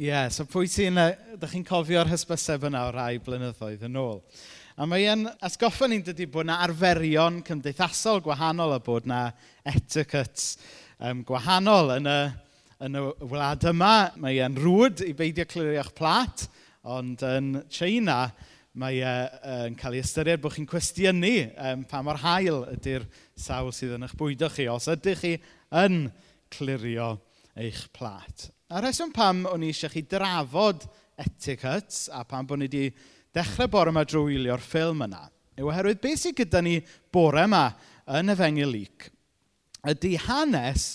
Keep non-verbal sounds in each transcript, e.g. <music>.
Ie, yeah, so pwy sy'n... Ydych chi'n cofio'r hysbyseb yna o rai blynyddoedd yn ôl. A mae e'n atgoffa ni'n dydi bod yna arferion cymdeithasol gwahanol a bod yna etiquette um, gwahanol yn y, yn y wlad yma. Mae e'n rwyd i beidio clirio'ch plat, ond yn China mae e, e'n cael ei ystyried bod chi'n cwestiynu um, pa mor hael ydy'r sawl sydd yn eich bwydo chi os ydych chi yn clirio eich plat. A rheswm pam o'n i eisiau chi drafod etiquette a pam bod ni wedi dechrau bore yma drwy wylio'r ffilm yna yw oherwydd beth sydd gyda ni bore yma yn y Fengil Luc ydy hanes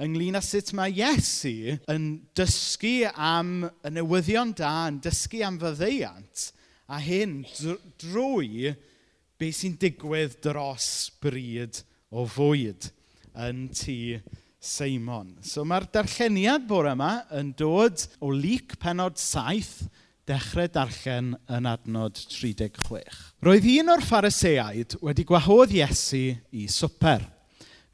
ynglyn â sut mae Iesu yn dysgu am y newyddion da, yn dysgu am fyddeiant, a hyn drwy beth sy'n digwydd dros bryd o fwyd yn tŷ Seimon. So mae'r darlleniad bore yma yn dod o lyc penod saith dechrau darllen yn adnod 36. Roedd un o'r phariseaid wedi gwahodd Iesu i swper.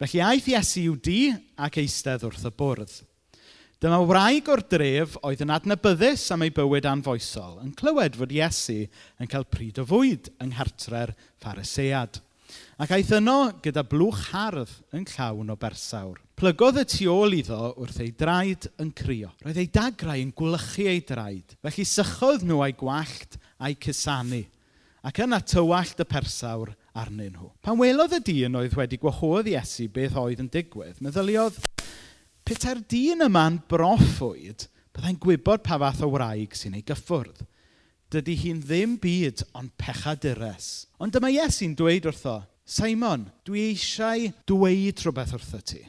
Felly aeth Iesu i'w di ac eistedd wrth y bwrdd. Dyma wraig o'r dref oedd yn adnabyddus am ei bywyd anfoesol yn clywed fod Iesu yn cael pryd o fwyd yng nghartre'r pharisead. Ac aeth yno gyda blwch hardd yn llawn o bersawr. Plygodd y tu ôl iddo wrth ei draed yn crio. Roedd ei dagrau yn gwlychu ei draed. Felly sychodd nhw a'i gwallt a'i cusanu, ac yna tywallt y persawr arnyn nhw. Pan welodd y dyn oedd wedi gwahodd Iesu beth oedd yn digwydd, meddyliodd, petai'r dyn yma'n broffwyd, byddai'n gwybod pa fath o wraig sy'n ei gyffwrdd. Dydy hi'n ddim byd ond pechadurus. Ond dyma Iesu'n dweud wrtho, Simon, dwi eisiau dweud rhywbeth wrtho ti.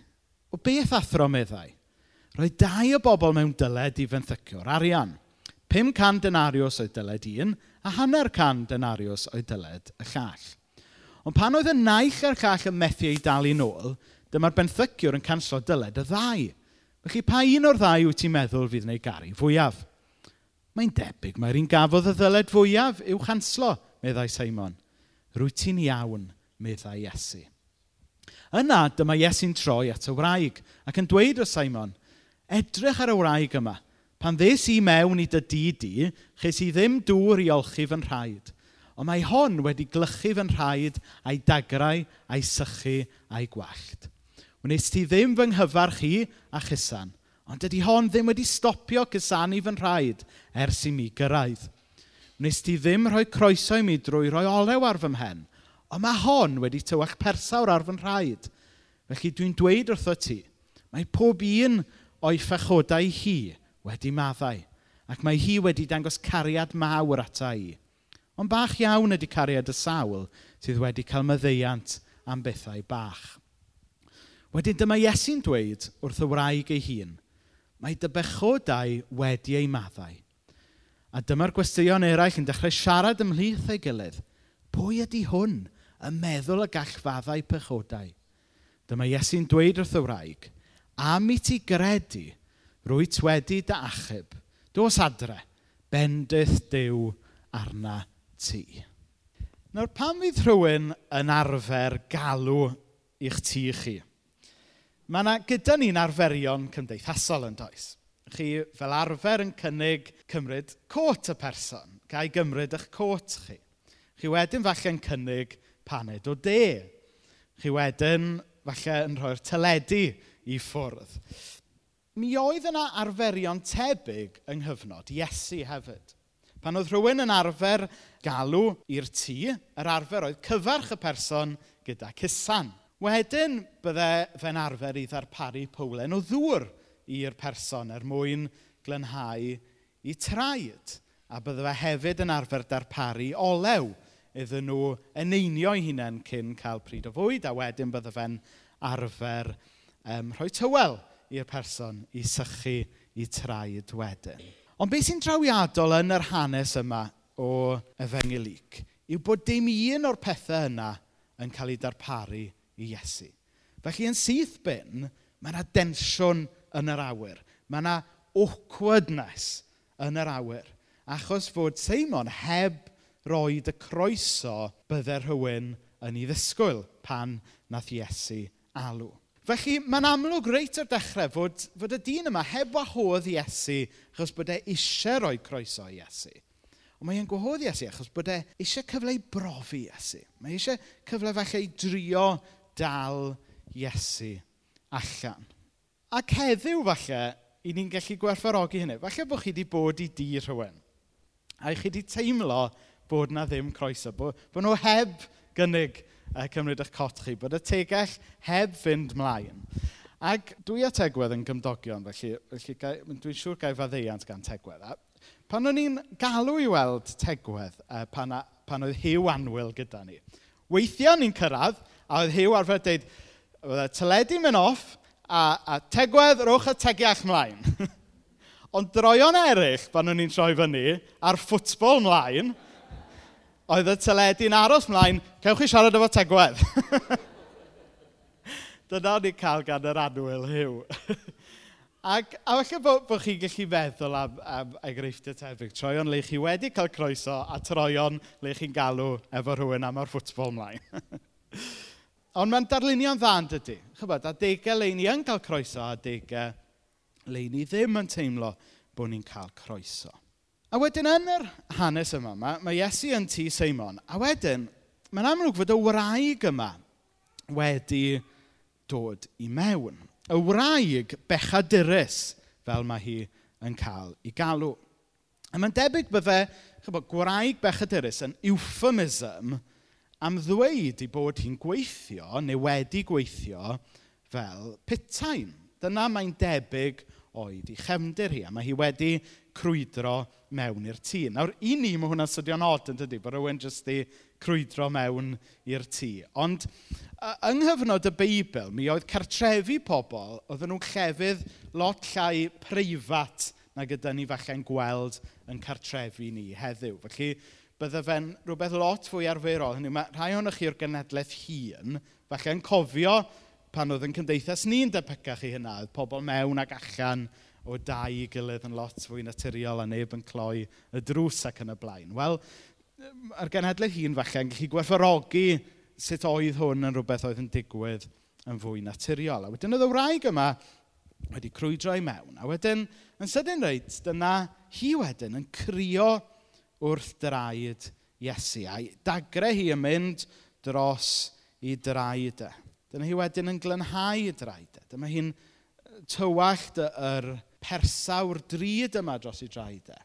O beth athro meddai? Roedd dau o bobl mewn dyled i fenthyciwr, arian. 500 denarios oedd dyled un, a hanner can denarios oedd dyled y llall. Ond pan oedd y naill a'r llall yn methu ei dal i nôl, dyma'r benthyciwr yn canslo dyled y ddau. Felly pa un o'r ddau wyt ti'n meddwl fydd yn ei garu fwyaf? Mae'n debyg, mae'r un gafodd y ddyled fwyaf i'w chanslo, meddai Simon. Rwyt ti'n iawn, meddai Iesu. Yna, dyma Iesu'n troi at y wraig ac yn dweud o Simon, edrych ar y wraig yma. Pan ddes i mewn i dy di di, ches i ddim dŵr i olchi fy nhraed. Ond mae hon wedi glychu fy nhraed a'i dagrau, a'i sychu, a'i gwallt. Wnes ti ddim fy nghyfarch i a chysan, ond dydy hon ddim wedi stopio cysanu fy nhraed ers i mi gyrraedd. Wnes ti ddim rhoi croeso i mi drwy roi olew ar fy mhen, Ond mae hon wedi tywach persawr ar fy nhraed. Felly dwi'n dweud wrtho ti, mae pob un o'i phachodau hi wedi maddau, ac mae hi wedi dangos cariad mawr ata i. Ond bach iawn ydy cariad y sawl sydd wedi cael myddeiant am bethau bach. Wedyn dyma Iesu'n dweud wrth y wraig ei hun, mae dy bechodau wedi ei maddau. A dyma'r gwestiwn eraill yn dechrau siarad ymhlith ei gilydd. Pwy ydy hwn? yn meddwl y gallfaddau pechodau. Dyma Iesu'n dweud wrth y wraig, am i ti gredu, rwyt wedi dy achub, dos adre, bendith Dyw arna ti. Nawr, pam fydd rhywun yn arfer galw i'ch tŷ chi? Mae yna gyda ni'n arferion cymdeithasol yn does. Chi fel arfer yn cynnig cymryd cot y person, gael gymryd eich cot chi. Chi wedyn falle'n cynnig paned o de. Chi wedyn, falle, yn rhoi'r teledu i ffwrdd. Mi oedd yna arferion tebyg yng nghyfnod Iesu hefyd. Pan oedd rhywun yn arfer galw i'r tŷ, yr arfer oedd cyfarch y person gyda cysan. Wedyn bydde fe'n arfer i ddarparu powlen o ddŵr i'r person er mwyn glynhau i traed. A bydde fe hefyd yn arfer darparu olew iddyn nhw eneinio'i hunain cyn cael pryd o fwyd, a wedyn bydde fe'n arfer um, rhoi tywel i'r person i sychu i traed wedyn. Ond beth sy'n drawiadol yn yr hanes yma o efengilic yw bod dim un o'r pethau yna yn cael ei darparu i Iesu. Felly yn syth bin, mae yna densiwn yn yr awyr. Mae yna awkwardness yn yr awyr. Achos fod Seimon heb roed y croeso byddai rhywun yn ei ddisgwyl pan nath Iesu alw. Felly, mae'n amlwg reit o'r dechrau fod, fod y dyn yma heb wahodd Iesu achos bod e eisiau rhoi croeso i Iesu. Ond mae e'n gwahodd Iesu achos bod e eisiau cyfle i brofi Iesu. Mae eisiau cyfle falle i drio dal Iesu allan. Ac heddiw falle, i ni'n gallu gwerthfarogi hynny. Falle bod chi wedi bod i di rhywun. A chi wedi teimlo bod na ddim croeso, bod, bod nhw heb gynnig uh, cymryd eich cotchi, bod y tegell heb fynd mlaen. Ac dwi a tegwedd yn gymdogion, felly, felly dwi'n siŵr gael faddeiant gan tegwedd. A pan o'n i'n galw i weld tegwedd uh, pan, a, pan oedd hiw Anwyl gyda ni, weithiau ni'n cyrraedd, a oedd hiw arfer dweud, oedd y e, teledu mynd off, a, a tegwedd, rwch y tegiach mlaen. <laughs> Ond droion eraill, pan o'n i'n troi fyny, a'r ffwtbol mlaen, oedd y teledu'n aros mlaen, cewch chi siarad efo tegwedd. <laughs> Dyna ni'n cael gan yr anwyl hiw. <laughs> Ac, a falle bod, bo chi'n gallu feddwl am, am enghreifftiau tebyg. Troion le chi wedi cael croeso a troion le chi'n galw efo rhywun am o'r ffwtbol mlaen. <laughs> Ond mae'n darlunio'n dda yn dydy. Chybod, adegau le ni yn cael croeso a adegau le ni ddim yn teimlo bod ni'n cael croeso. A wedyn yn yr hanes yma, mae, mae Iesu yn tŷ Seimon. A wedyn, mae'n amlwg fod y wraig yma wedi dod i mewn. Y wraig bechadurus fel mae hi yn cael ei galw. A mae'n debyg byddai chybod, gwraig bechadurus yn euphemism am ddweud i bod hi'n gweithio neu wedi gweithio fel pitain. Dyna mae'n debyg oedd i chefndir hi, a mae hi wedi crwydro mewn i'r tŷ. Nawr, i ni mae hwnna'n sydio'n od yn dydy, bod rhywun jyst i crwydro mewn i'r tŷ. Ond yng nghyfnod y Beibl, mi oedd cartrefi pobl, oedden nhw'n llefydd lot llai preifat na gyda ni falle'n gweld yn cartrefi ni heddiw. Felly, bydde fe'n rhywbeth lot fwy arferol. Hynny, mae rhai ohonych chi o'r genedlaeth hun, falle'n cofio pan oedd yn cymdeithas ni'n debygach i hynna, oedd pobl mewn ac allan o dau i gilydd yn lot fwy naturiol a neb yn cloi y drws ac yn y blaen. Wel, ar genhedlaeth hun falle yn gallu gwerthorogi sut oedd hwn yn rhywbeth oedd yn digwydd yn fwy naturiol. A wedyn oedd y wraig yma wedi crwydro i mewn. A wedyn, yn sydyn reit, dyna hi wedyn yn crio wrth draed Iesu. A dagre hi yn mynd dros i draed e. Dyna hi wedyn yn glynhau draed e. Dyma hi'n tywallt yr persawr drud yma dros ei draed e.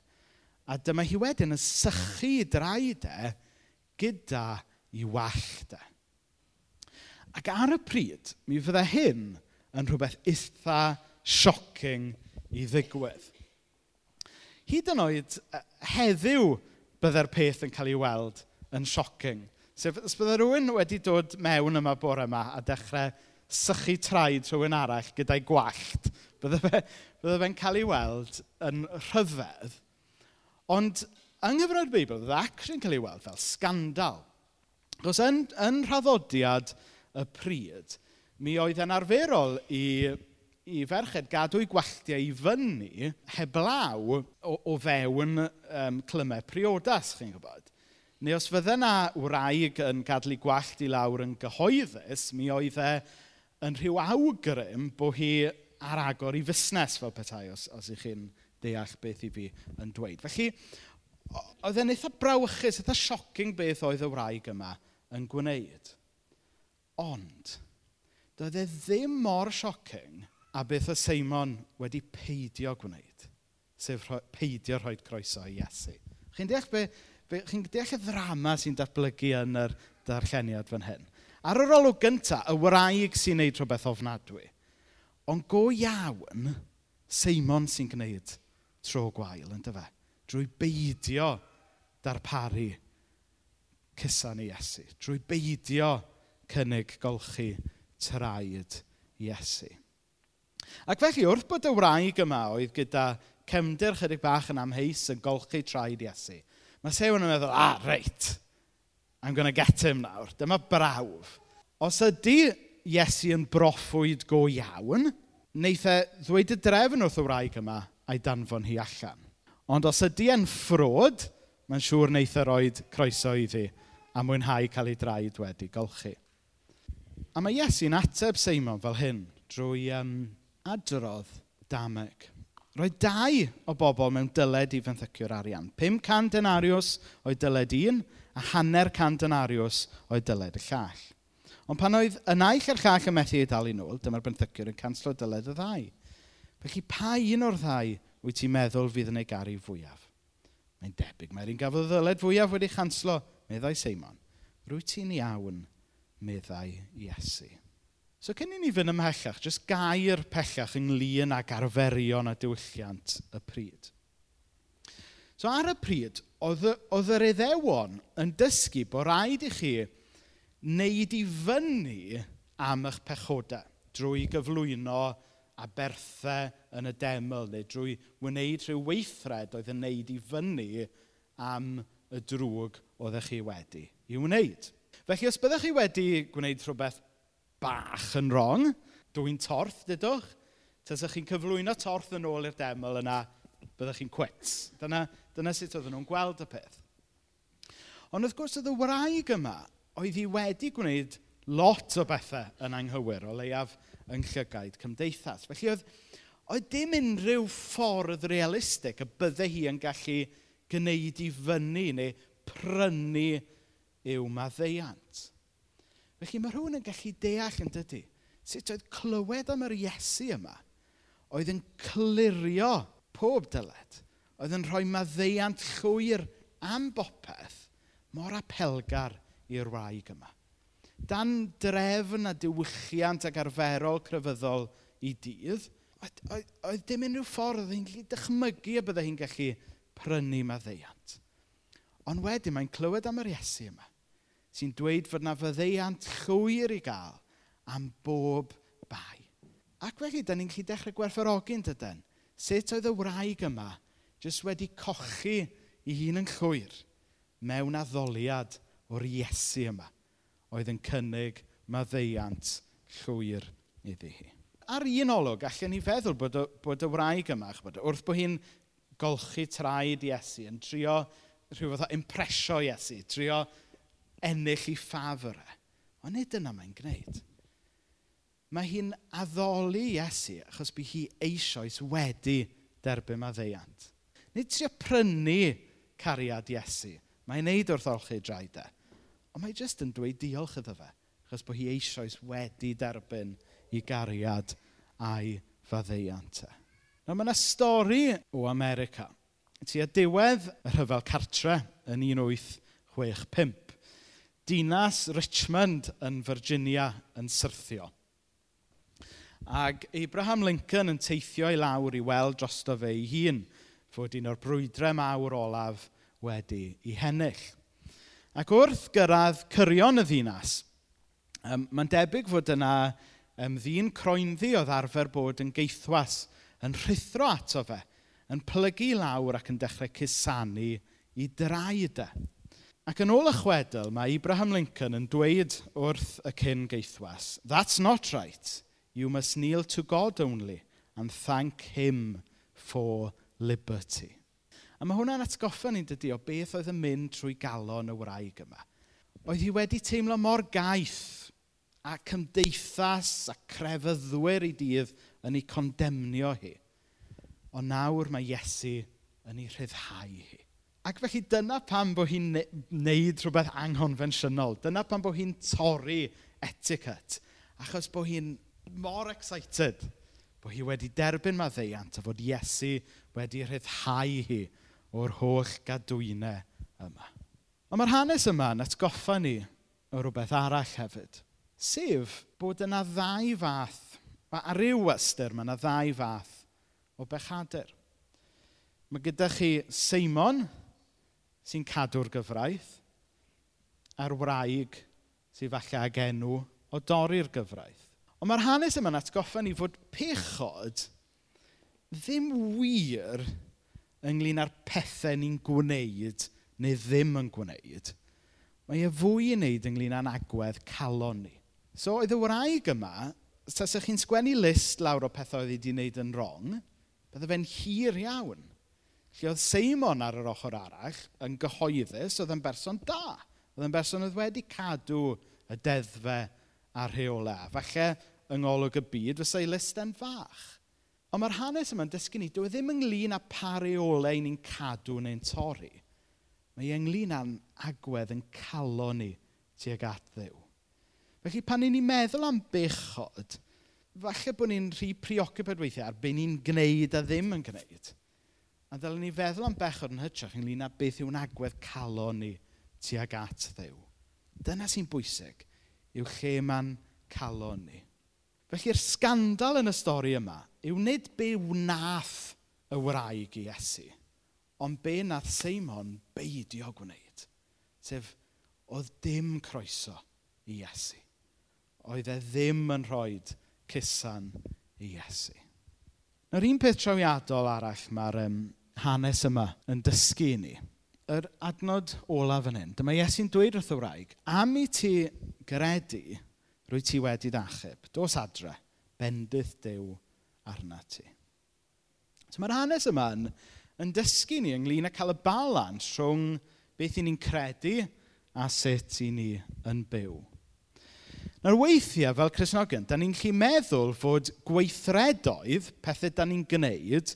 A dyma hi wedyn yn sychu ei draed e gyda i wallt e. Ac ar y pryd, mi fydde hyn yn rhywbeth eitha siocing i ddigwydd. Hyd yn oed e, heddiw bydde'r peth yn cael ei weld yn siocing. Sef, os bydde rhywun wedi dod mewn yma bore yma a dechrau sychu traed rhywun arall gyda'i gwallt Bydde fe, bydde fe'n cael ei weld yn rhyfedd. Ond yng Nghyfrod Beibl, bydde actio'n cael ei weld fel scandal. Gos yn, yn rhaddodiad y pryd, mi oedd yn arferol i, i ferched gadw i gwalltiau i fyny heblaw o, o fewn um, clymau priodas, chi'n gwybod. Neu os fydde na wraig yn gadlu gwallt i lawr yn gyhoeddus, mi oedd e yn rhyw awgrym bod hi ar agor i fusnes fel petai, os, os ych chi'n deall beth i fi yn dweud. Felly, oedd e'n eitha brawychus, eitha shocking beth oedd y wraig yma yn gwneud. Ond, doedd e ddim mor shocking a beth o Seimon wedi peidio gwneud, sef peidio rhoi croeso i Iesu. Chi'n deall, be, be, chi deall y ddrama sy'n datblygu yn yr darlleniad fan hyn? Ar yr olwg gyntaf, y wraig sy'n neud rhywbeth ofnadwy – Ond go iawn, Seimon sy'n gwneud tro gwael, yn dyfa? Drwy beidio darparu cysan i Iesu. Drwy beidio cynnig golchi traed Iesu. Ac felly wrth bod y wraig yma oedd gyda cefndir chydig bach yn amheus yn golchi traed Iesu, mae Seimon yn meddwl, ah, reit, I'm going to get him nawr. Dyma brawf. Os ydy Iesu yn broffwyd go iawn, wneith e ddweud y drefn wrth y wraig yma a'i danfon hi allan. Ond os ydy e'n ffrod, mae'n siŵr wneith e roed croeso iddi a mwynhau cael ei draed wedi golchi. A mae Iesu'n ateb Seimon fel hyn drwy um, adrodd dameg. Roedd dau o bobl mewn dyled i fenthycio'r arian. 500 denarius oedd dyled un a hanner can denarius oedd dyled y llall. Ond pan oedd y naill a'r llall yn methu ei dal i nôl, dyma'r benthyciwr yn canslo dyled y ddau. Felly pa un o'r ddau wyt ti'n meddwl fydd yn ei garu fwyaf? Mae'n debyg, mae'r un gafodd y ddyled fwyaf wedi chanslo, meddai Seimon. Rwyt ti'n iawn, meddai Iesu. So cyn i ni fynd ymhellach, jyst gair pellach ynglyn ag arferion a diwylliant y pryd. So ar y pryd, oedd, oedd yr eddewon yn dysgu bod rhaid i chi wneud i fyny am eich pechodau drwy gyflwyno a berthau yn y deml neu drwy wneud rhyw weithred oedd yn wneud i fyny am y drwg oeddech chi wedi i wneud. Felly, os byddech chi wedi gwneud rhywbeth bach yn wrong, dwi'n torth, dydwch, tasach chi'n cyflwyno torth yn ôl i'r deml yna, byddech chi'n cwits. Dyna, dyna sut oedden nhw'n gweld y peth. Ond wrth gwrs, oedd y wraig yma oedd hi wedi gwneud lot o bethau yn anghywir, o leiaf yng llygaid cymdeithas. Felly oedd, oedd dim unrhyw ffordd realistig y byddai hi yn gallu gwneud i fyny neu prynu i'w maddeiant. Felly mae rhywun yn gallu deall yn dydy sut oedd clywed am yr Iesu yma oedd yn clirio pob dyled, oedd yn rhoi maddeiant llwyr am bopeth mor apelgar i'r wraig yma. Dan drefn a diwylliant ac arferol crefyddol i dydd, oedd, oedd, dim unrhyw ffordd oedd hi'n gallu dychmygu y byddai hi'n gallu prynu maddeiant. Ond wedyn mae'n clywed am yr Iesu yma, sy'n dweud fod na fyddeiant llwyr i gael am bob bai. Ac felly, da ni'n gallu dechrau gwerthfawrogi'n dydyn. Sut oedd y wraig yma jyst wedi cochi i hun yn llwyr mewn addoliad o'r Iesu yma oedd yn cynnig maddeiant llwyr iddi hi. Ar un olwg, allan ni feddwl bod y, bod y wraig yma, bod, wrth bod hi'n golchi traed Iesu, yn trio rhyw fath o impresio Iesu, trio ennill i ffafr e. Ond nid yna mae'n gwneud. Mae hi'n addoli Iesu achos bu hi eisoes wedi derbyn maddeiant. Nid trio prynu cariad Iesu. Mae'n neud wrth olchi draed e. Ond mae jyst yn dweud diolch iddo fe, achos bod hi eisoes wedi derbyn i gariad a'i faddeiant e. Nawr mae yna stori o America. Ti a diwedd y rhyfel cartre yn 1865. Dinas Richmond yn Virginia yn syrthio. Ac Abraham Lincoln yn teithio i lawr i weld drosto fe ei hun fod un o'r brwydrau mawr olaf wedi i hennill. Ac wrth gyrraedd cyrion y ddinas, um, mae'n debyg fod yna um, ddyn croenddi oedd arfer bod yn geithwas, yn rhithro ato fe, yn plygu lawr ac yn dechrau cusanu i draed e. Ac yn ôl y chwedl, mae Abraham Lincoln yn dweud wrth y cyn geithwas, That's not right. You must kneel to God only and thank him for liberty. A mae hwnna'n atgoffa ni'n dydi o beth oedd yn mynd trwy galon y wraig yma. Oedd hi wedi teimlo mor gaeth a cymdeithas a crefyddwyr i dydd yn ei condemnio hi. Ond nawr mae Iesu yn ei rhyddhau hi. Ac felly dyna pam bod hi'n neud rhywbeth anghonfensiynol. Dyna pam bod hi'n torri etiquette. Achos bod hi'n mor excited bod hi wedi derbyn maddeiant a fod Iesu wedi rhyddhau hi o'r holl gadwynau yma. Ond mae'r hanes yma yn atgoffa ni o rhywbeth arall hefyd. Sef bod yna ddau fath, a ar ryw ystyr mae yna ddau fath o bechadur. Mae gyda chi Seimon sy'n cadw'r gyfraith a'r wraig sy'n falle ag enw o dorri'r gyfraith. Ond mae'r hanes yma'n atgoffa ni fod pechod ddim wir ynglyn â'r pethau ni'n gwneud neu ddim yn gwneud, mae e fwy i wneud ynglyn â'n agwedd calon ni. So oedd y wraig yma, tasech chi'n sgwennu list lawr o pethau oedd wedi wneud yn wrong, bydde fe'n hir iawn. Felly oedd Seimon ar yr ochr arall yn gyhoeddus, oedd yn berson da. Oedd yn berson oedd wedi cadw y deddfau a'r rheolau. Falle yng ngolwg y byd, fysa ei list yn fach. Ond mae'r hanes yma'n dysgu ni, dyw e ddim ynglyn â pa reolau ni'n cadw neu'n torri. Mae ynglyn â'n agwedd yn calo ni tuag at ddew. Felly pan ni'n meddwl am bechod, falle bod ni'n rhy preoccupied weithiau ar be ni'n gwneud a ddim yn gwneud. A ddylen ni feddwl am bechod yn hytrach ynglyn â beth yw'n agwedd calo ni tuag at ddew. Dyna sy'n bwysig, yw lle mae'n calon ni. Felly'r sgandal yn y stori yma yw nid be wnaeth y wraig i Iesu, ond be nath Seimon beidio gwneud. Sef, oedd dim croeso i Iesu. Oedd e ddim yn rhoi cusan i Iesu. Nawr un peth trawiadol arall mae'r um, hanes yma yn dysgu i ni. Yr adnod olaf yn hyn, dyma Iesu'n dweud wrth y wraig, am i ti gredu, rwy ti wedi ddachub, dos adre, bendydd dew arna ti. So mae'r hanes yma yn, yn dysgu ni ynglyn â cael y balans rhwng beth i ni'n credu a sut i ni yn byw. Nawr weithiau fel Cresnogion, da ni'n lli meddwl fod gweithredoedd, pethau da ni'n gwneud,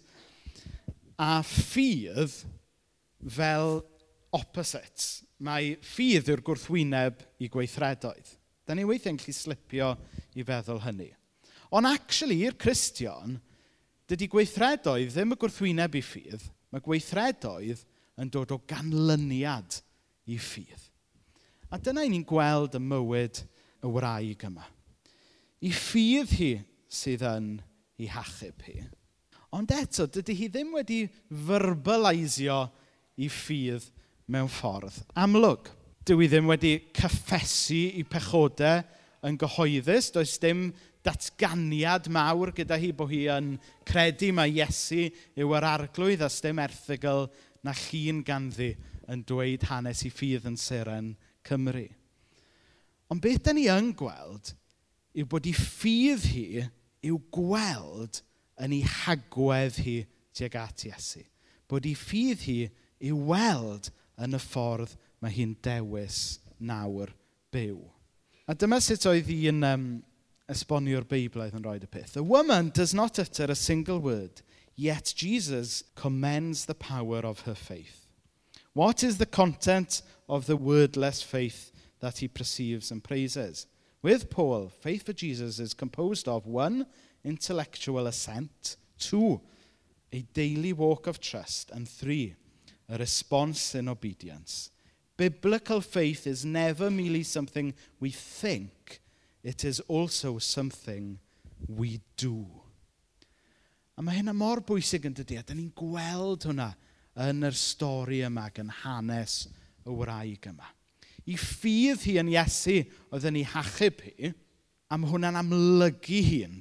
a ffydd fel opposites. Mae ffydd yw'r gwrthwyneb i gweithredoedd. Da ni weithiau'n gallu slipio i feddwl hynny. Ond actually, i'r Cristion, dydy gweithredoedd ddim y gwrthwyneb i ffydd, mae gweithredoedd yn dod o ganlyniad i ffydd. A dyna i ni'n gweld y mywyd y wraig yma. I ffydd hi sydd yn ei hachub hi. Ond eto, dydy hi ddim wedi verbalaisio i ffydd mewn ffordd amlwg. Dyw hi ddim wedi cyffesu i pechodau yn gyhoeddus. Does dim datganiad mawr gyda hi bod hi yn credu mae Iesu yw yr arglwydd a sdim erthigol na llun ganddi yn dweud hanes i ffydd yn Seren Cymru. Ond beth da ni yn gweld yw bod ei ffydd hi yw gweld yn ei hagwedd hi tuag at Iesu. Bod ei ffydd hi yw weld yn y ffordd mae hi'n dewis nawr byw. A dyma sut oedd hi'n um, esbonio'r Beiblaidd yn rhoi y peth. The woman does not utter a single word, yet Jesus commends the power of her faith. What is the content of the wordless faith that he perceives and praises? With Paul, faith for Jesus is composed of one, intellectual assent, two, a daily walk of trust, and three, a response in obedience. Biblical faith is never merely something we think, It is also something we do. A mae hynna mor bwysig yn dydy, a ni'n gweld hwnna yn yr stori yma gan hanes y wraig yma. I ffydd hi yn Iesu oedd yn ei hachub hi, am hwnna'n amlygu hi'n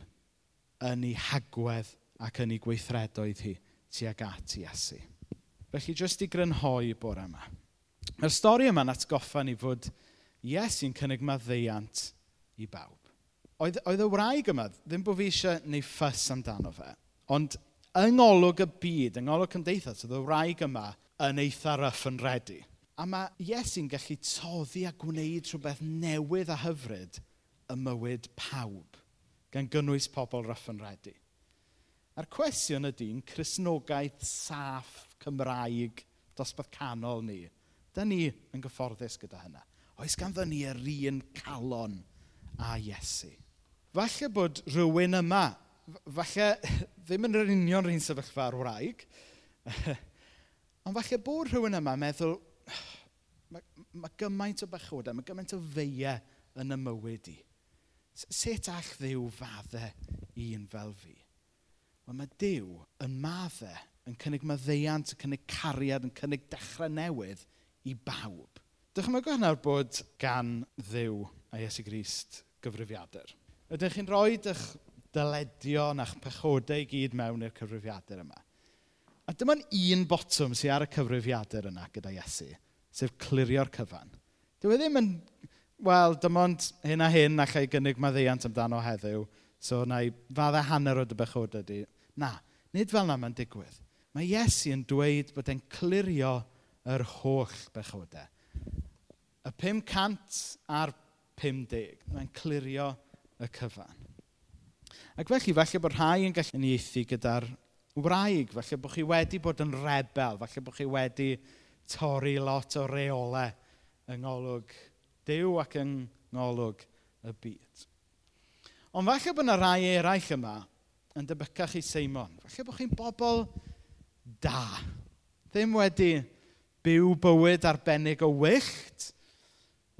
yn ei hagwedd ac yn ei gweithredoedd hi tuag at Iesu. Felly, jyst i grynhoi bore yma. Mae'r stori yma'n atgoffa ni fod Iesu'n cynnig maddeiant i bawb. Oedd, oedd y wraig yma, ddim bod fi eisiau neu ffys amdano fe, ond yng ngolwg y byd, yng ngolwg cymdeithas, oedd y wraig yma yn eitha ryff yn redu. A mae Iesu'n gallu toddi a gwneud rhywbeth newydd a hyfryd y mywyd pawb, gan gynnwys pobl ryff yn redu. A'r cwestiwn ydy'n chrysnogaeth saff Cymraeg dosbarth canol ni. Da ni yn gyfforddus gyda hynna. Oes ganddo ni yr un calon a Iesu. Falle bod rhywun yma, falle <laughs> ddim yn yr union rhywun sefyllfa ar wraig, <laughs> ond falle bod rhywun yma meddwl, <sighs> mae, mae gymaint o bachodau, mae gymaint o feia yn y mywyd i. Sut all ddiw faddau un fel fi? Wel mae Dyw yn maddau, yn cynnig maddeiant, yn cynnig cariad, yn cynnig dechrau newydd i bawb. Dychmygwch nawr bod gan ddiw a Iesu Grist gyfrifiadur. Ydych chi'n rhoi eich dyledion a'ch pechodau i gyd mewn i'r cyfrifiadur yma? A dyma'n un botwm sydd ar y cyfrifiadur yna gyda Iesu, sef clirio'r cyfan. Dyw e ddim yn, wel, dim ond hyn a hyn a chai gynnig maddeiant amdano heddiw, so na i fadda hanner o dy bechodau di. Na, nid fel na mae'n digwydd. Mae Iesu yn dweud bod e'n clirio yr holl bechodau. Y 500 a'r 50. Mae'n clirio y cyfan. Ac felly, falle bod rhai yn gallu unieithu gyda'r wraig. Falle bod chi wedi bod yn rebel. Falle bod chi wedi torri lot o reolau yng ngolwg Dyw ac yng ngolwg y byd. Ond falle bod yna rai eraill yma yn debycach i Seimon. Falle bod chi'n bobl da. Ddim wedi byw bywyd arbennig o wyllt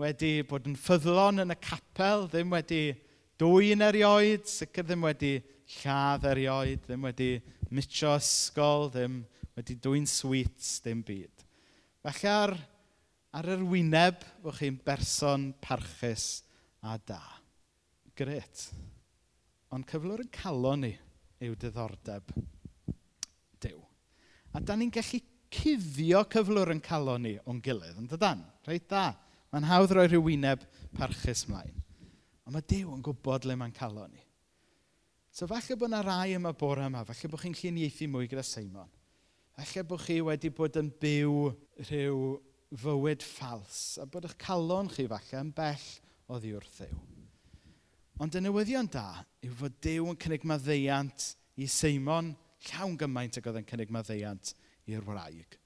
wedi bod yn ffyddlon yn y capel, ddim wedi dwy'n erioed, sicr ddim wedi lladd erioed, ddim wedi mitio ysgol, ddim wedi dwy'n sweets, dim byd. Felly ar, ar yr wyneb, bod chi'n berson parchus a da. Gret. Ond cyflwr yn calon ni yw diddordeb Dyw. A da ni'n gallu cuddio cyflwr yn calon ni o'n gilydd, yn dydan? Reit da. Mae'n hawdd roi rhyw wyneb parchus mlaen. Ond mae Dyw yn gwybod le mae'n calon ni. So falle bod yna rai yma bore yma, falle bod chi'n llinieithu mwy gyda Seimon. Falle bod chi wedi bod yn byw rhyw fywyd ffals, a bod eich calon chi falle yn bell o ddiwrth ddew. Ond y newyddion da yw fod Dyw yn cynnig maddeiant i Seimon llawn gymaint ac oedd yn cynnig maddeiant i'r wraig.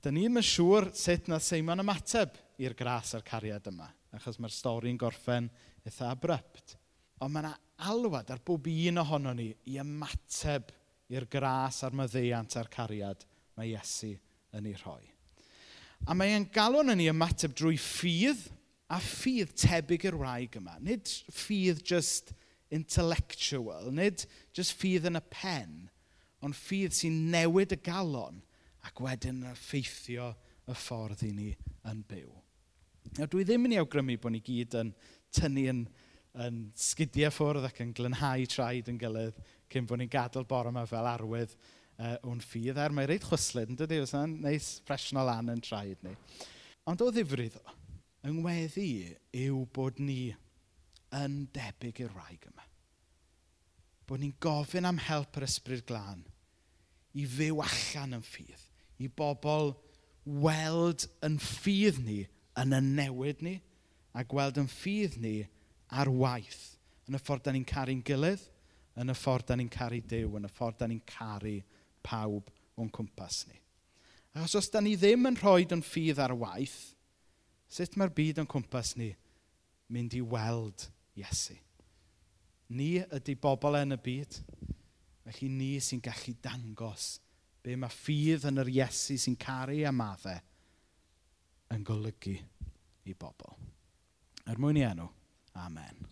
Dyna ni ddim yn siŵr sut na Seimon ymateb i'r gras a'r cariad yma, achos mae'r stori'n gorffen eitha abrupt. Ond mae yna alwad ar bob un ohono ni i ymateb i'r gras a'r myddeiant a'r cariad mae Iesu yn ei rhoi. A mae e'n galon yn ei ymateb drwy ffydd a ffydd tebyg i'r wraig yma. Nid ffydd just intellectual, nid just ffydd yn y pen, ond ffydd sy'n newid y galon ac wedyn effeithio y ffordd i ni yn byw. Nawr, dwi ddim yn ei awgrymu bod ni gyd yn tynnu yn, yn sgidiau ffwrdd ac yn glynhau traed yn gilydd cyn bod ni'n gadael bore yma fel arwydd uh, o'n ffydd. Er mae reit chwyslyd, yn dydy, fysa'n neis presio lan yn traed ni. Ond o ddifri o, yng ngweddi yw bod ni yn debyg i'r rhaeg yma. Bod ni'n gofyn am help yr ysbryd glân i fyw allan yn ffydd, i bobl weld yn ffydd ni yn y newid ni a gweld yn ffydd ni ar waith yn y ffordd da ni'n caru'n gilydd, yn y ffordd da ni'n caru Dyw, yn y ffordd da ni'n caru pawb o'n cwmpas ni. Achos os da ni ddim yn rhoi yn ffydd ar waith, sut mae'r byd o'n cwmpas ni mynd i weld Iesu? Ni ydy bobl yn y byd, felly ni sy'n gallu dangos be mae ffydd yn yr Iesu sy'n caru a maddau yn golygu i bobl. Er mwyn i enw, amen.